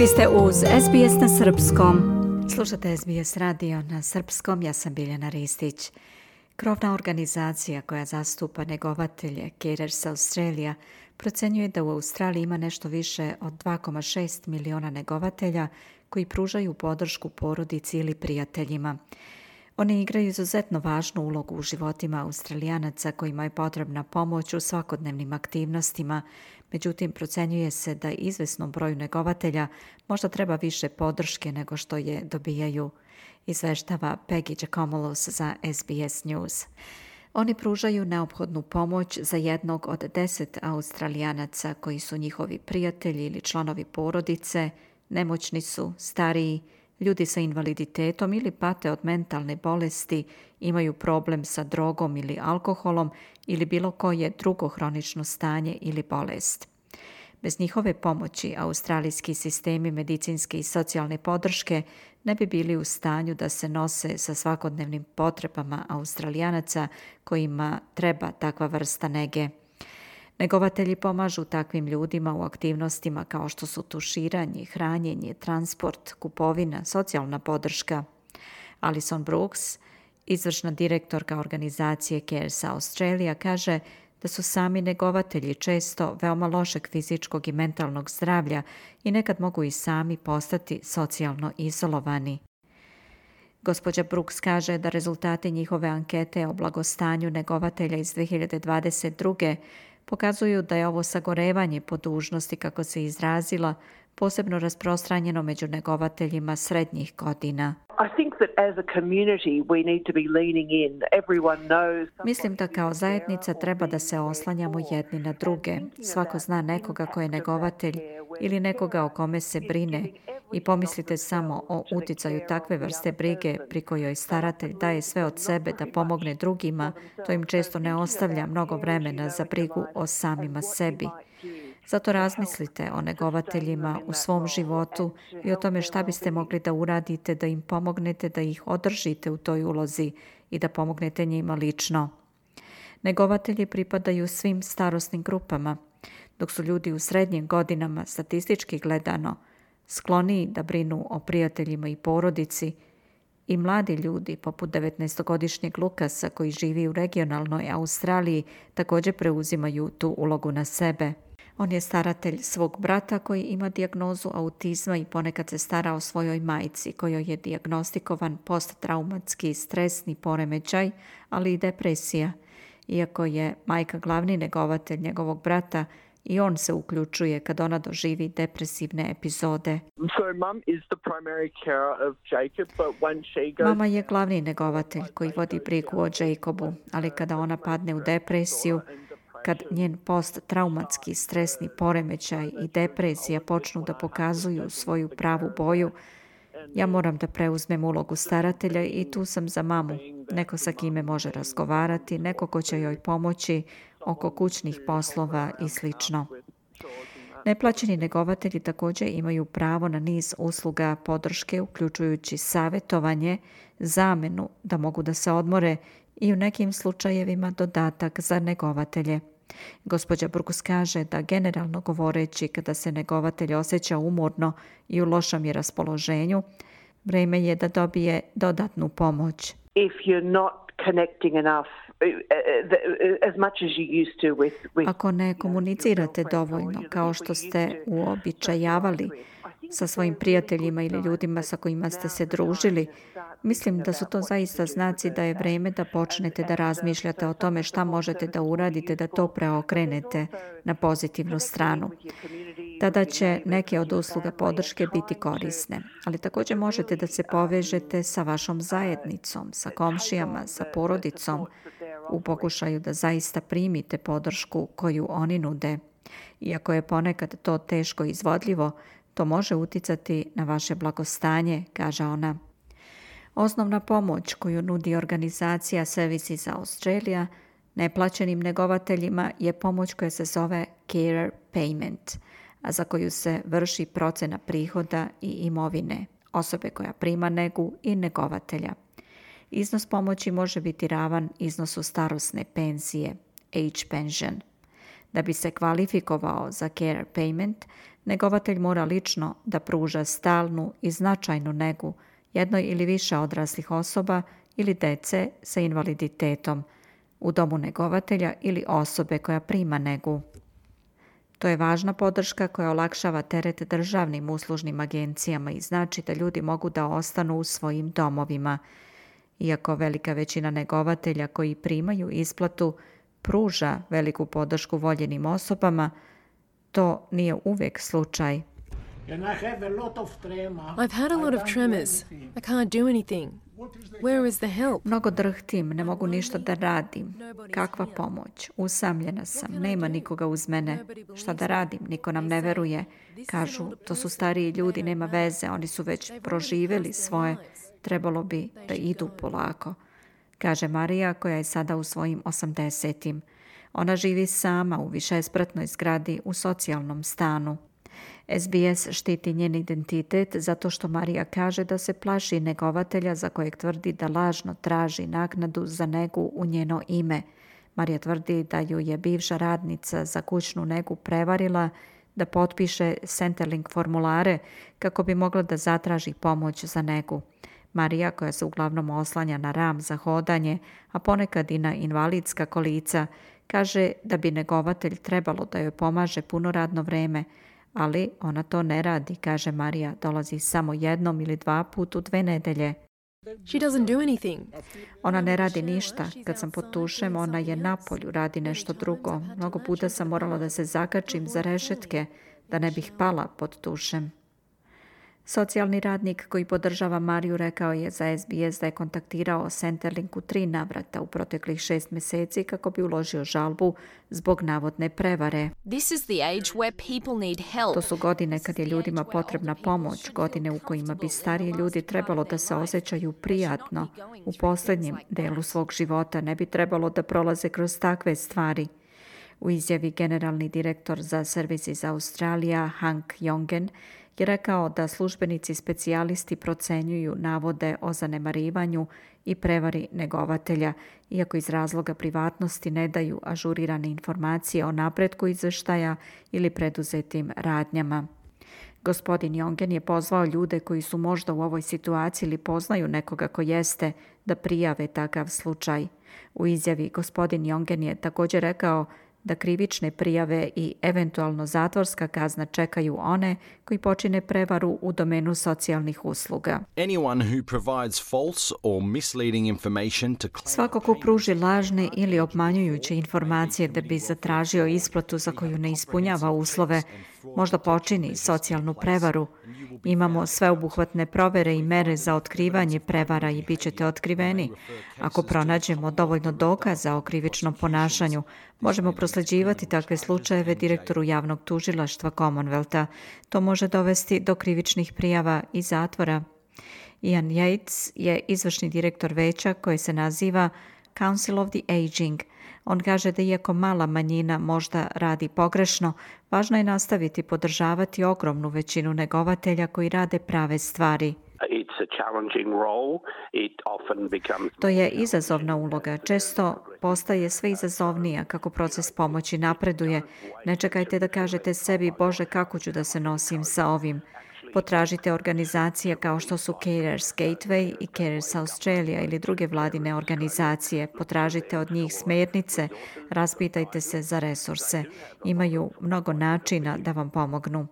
Vi ste uz SBS na Srpskom. Slušate SBS radio na Srpskom, ja sam Biljana Ristić. Krovna organizacija koja zastupa negovatelje Carers Australia procenjuje da u Australiji ima nešto više od 2,6 miliona negovatelja koji pružaju podršku porodici ili prijateljima. Oni igraju izuzetno važnu ulogu u životima australijanaca kojima je potrebna pomoć u svakodnevnim aktivnostima, međutim procenjuje se da izvesnom broju negovatelja možda treba više podrške nego što je dobijaju, izveštava Peggy Giacomolos za SBS News. Oni pružaju neophodnu pomoć za jednog od deset australijanaca koji su njihovi prijatelji ili članovi porodice, nemoćni su, stariji, Ljudi sa invaliditetom ili pate od mentalne bolesti, imaju problem sa drogom ili alkoholom ili bilo koje drugo hronično stanje ili bolest. Bez njihove pomoći australijski sistemi medicinske i socijalne podrške ne bi bili u stanju da se nose sa svakodnevnim potrebama australijanaca kojima treba takva vrsta nege. Negovatelji pomažu takvim ljudima u aktivnostima kao što su tuširanje, hranjenje, transport, kupovina, socijalna podrška. Alison Brooks, izvršna direktorka organizacije Cares Australia, kaže da su sami negovatelji često veoma lošeg fizičkog i mentalnog zdravlja i nekad mogu i sami postati socijalno izolovani. Gospođa Brooks kaže da rezultati njihove ankete o blagostanju negovatelja iz 2022 pokazuju da je ovo sagorevanje po dužnosti, kako se izrazila, posebno rasprostranjeno među negovateljima srednjih godina. Mislim da kao zajednica treba da se oslanjamo jedni na druge. Svako zna nekoga ko je negovatelj ili nekoga o kome se brine i pomislite samo o uticaju takve vrste brige pri kojoj staratelj daje sve od sebe da pomogne drugima, to im često ne ostavlja mnogo vremena za brigu o samima sebi. Zato razmislite o negovateljima u svom životu i o tome šta biste mogli da uradite, da im pomognete, da ih održite u toj ulozi i da pomognete njima lično. Negovatelji pripadaju svim starosnim grupama. Dok su ljudi u srednjim godinama statistički gledano skloniji da brinu o prijateljima i porodici i mladi ljudi poput 19-godišnjeg Lukasa koji živi u regionalnoj Australiji također preuzimaju tu ulogu na sebe. On je staratelj svog brata koji ima dijagnozu autizma i ponekad se stara o svojoj majci kojoj je dijagnostikovan posttraumatski stresni poremećaj, ali i depresija. Iako je majka glavni negovatelj njegovog brata, i on se uključuje kad ona doživi depresivne epizode. Mama je glavni negovatelj koji vodi brigu o Jacobu, ali kada ona padne u depresiju, kad njen posttraumatski stresni poremećaj i depresija počnu da pokazuju svoju pravu boju, ja moram da preuzmem ulogu staratelja i tu sam za mamu. Neko sa kime može razgovarati, neko ko će joj pomoći, oko kućnih poslova i sl. Neplaćeni negovatelji također imaju pravo na niz usluga podrške, uključujući savjetovanje, zamenu da mogu da se odmore i u nekim slučajevima dodatak za negovatelje. Gospođa Burgus kaže da generalno govoreći kada se negovatelj osjeća umorno i u lošom je raspoloženju, vrijeme je da dobije dodatnu pomoć. If you're not ako ne komunicirate dovoljno kao što ste uobičajavali sa svojim prijateljima ili ljudima sa kojima ste se družili, mislim da su to zaista znaci da je vrijeme da počnete da uh, razmišljate o tome šta možete da uradite da to preokrenete na pozitivnu stranu tada će neke od usluga podrške biti korisne. Ali također možete da se povežete sa vašom zajednicom, sa komšijama, sa porodicom u pokušaju da zaista primite podršku koju oni nude. Iako je ponekad to teško izvodljivo, to može uticati na vaše blagostanje, kaže ona. Osnovna pomoć koju nudi organizacija Servisi za Australija neplaćenim negovateljima je pomoć koja se zove Carer Payment – a za koju se vrši procena prihoda i imovine, osobe koja prima negu i negovatelja. Iznos pomoći može biti ravan iznosu starosne penzije, age pension. Da bi se kvalifikovao za care payment, negovatelj mora lično da pruža stalnu i značajnu negu jednoj ili više odraslih osoba ili dece sa invaliditetom u domu negovatelja ili osobe koja prima negu. To je važna podrška koja olakšava teret državnim uslužnim agencijama i znači da ljudi mogu da ostanu u svojim domovima. Iako velika većina negovatelja koji primaju isplatu pruža veliku podršku voljenim osobama, to nije uvijek slučaj. I've had a lot of tremors. I can't do anything. Where is the help? Mnogo drhtim, ne mogu ništa da radim. Kakva pomoć? Usamljena sam, nema nikoga uz mene. Šta da radim? Niko nam ne veruje. Kažu, to su stariji ljudi, nema veze, oni su već proživjeli svoje. Trebalo bi da idu polako. Kaže Marija koja je sada u svojim osamdesetim. Ona živi sama u višespratnoj zgradi u socijalnom stanu. SBS štiti njen identitet zato što Marija kaže da se plaši negovatelja za kojeg tvrdi da lažno traži naknadu za negu u njeno ime. Marija tvrdi da ju je bivša radnica za kućnu negu prevarila da potpiše Centerlink formulare kako bi mogla da zatraži pomoć za negu. Marija, koja se uglavnom oslanja na ram za hodanje, a ponekad i na invalidska kolica, kaže da bi negovatelj trebalo da joj pomaže puno radno vreme, ali ona to ne radi, kaže Marija. Dolazi samo jednom ili dva put u dve nedelje. Ona ne radi ništa. Kad sam pod tušem, ona je na polju, radi nešto drugo. Mnogo puta sam morala da se zakačim za rešetke, da ne bih pala pod tušem. Socijalni radnik koji podržava Mariju rekao je za SBS da je kontaktirao Centerlink u tri navrata u proteklih šest mjeseci kako bi uložio žalbu zbog navodne prevare. To su godine kad je ljudima potrebna pomoć, godine u kojima bi stariji ljudi trebalo da se osjećaju prijatno. U posljednjem delu svog života ne bi trebalo da prolaze kroz takve stvari. U izjavi generalni direktor za servis za Australija Hank Jongen je rekao da službenici specijalisti procenjuju navode o zanemarivanju i prevari negovatelja, iako iz razloga privatnosti ne daju ažurirane informacije o napretku izveštaja ili preduzetim radnjama. Gospodin Jongen je pozvao ljude koji su možda u ovoj situaciji ili poznaju nekoga ko jeste da prijave takav slučaj. U izjavi gospodin Jongen je također rekao da krivične prijave i eventualno zatvorska kazna čekaju one koji počine prevaru u domenu socijalnih usluga. Svako ko pruži lažne ili obmanjujuće informacije da bi zatražio isplatu za koju ne ispunjava uslove, možda počini socijalnu prevaru. Imamo sveobuhvatne provere i mere za otkrivanje prevara i bit ćete otkriveni. Ako pronađemo dovoljno dokaza o krivičnom ponašanju, Možemo prosljeđivati takve slučajeve direktoru javnog tužilaštva Commonwealtha. To može dovesti do krivičnih prijava i zatvora. Ian Yates je izvršni direktor veća koje se naziva Council of the Aging. On kaže da iako mala manjina možda radi pogrešno, važno je nastaviti podržavati ogromnu većinu negovatelja koji rade prave stvari – to je izazovna uloga. Često postaje sve izazovnija kako proces pomoći napreduje. Ne čekajte da kažete sebi, Bože, kako ću da se nosim sa ovim. Potražite organizacije kao što su Carers Gateway i Carers Australia ili druge vladine organizacije. Potražite od njih smernice, raspitajte se za resurse. Imaju mnogo načina da vam pomognu.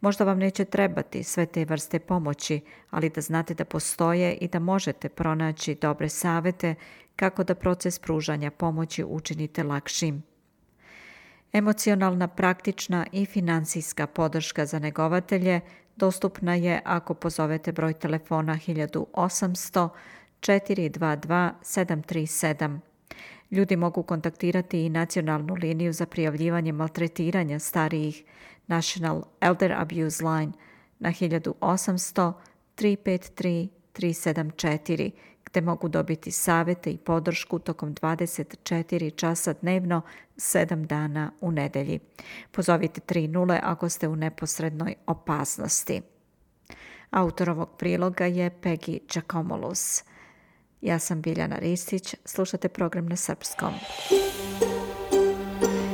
Možda vam neće trebati sve te vrste pomoći, ali da znate da postoje i da možete pronaći dobre savete kako da proces pružanja pomoći učinite lakšim. Emocionalna, praktična i financijska podrška za negovatelje dostupna je ako pozovete broj telefona 1800 422 737. Ljudi mogu kontaktirati i nacionalnu liniju za prijavljivanje maltretiranja starijih National Elder Abuse Line na 1800 353 374 gde mogu dobiti savjete i podršku tokom 24 časa dnevno, 7 dana u nedelji. Pozovite 3.0 ako ste u neposrednoj opasnosti. Autor ovog priloga je Peggy Giacomolus. Ja sam Biljana Ristić, slušate program na srpskom.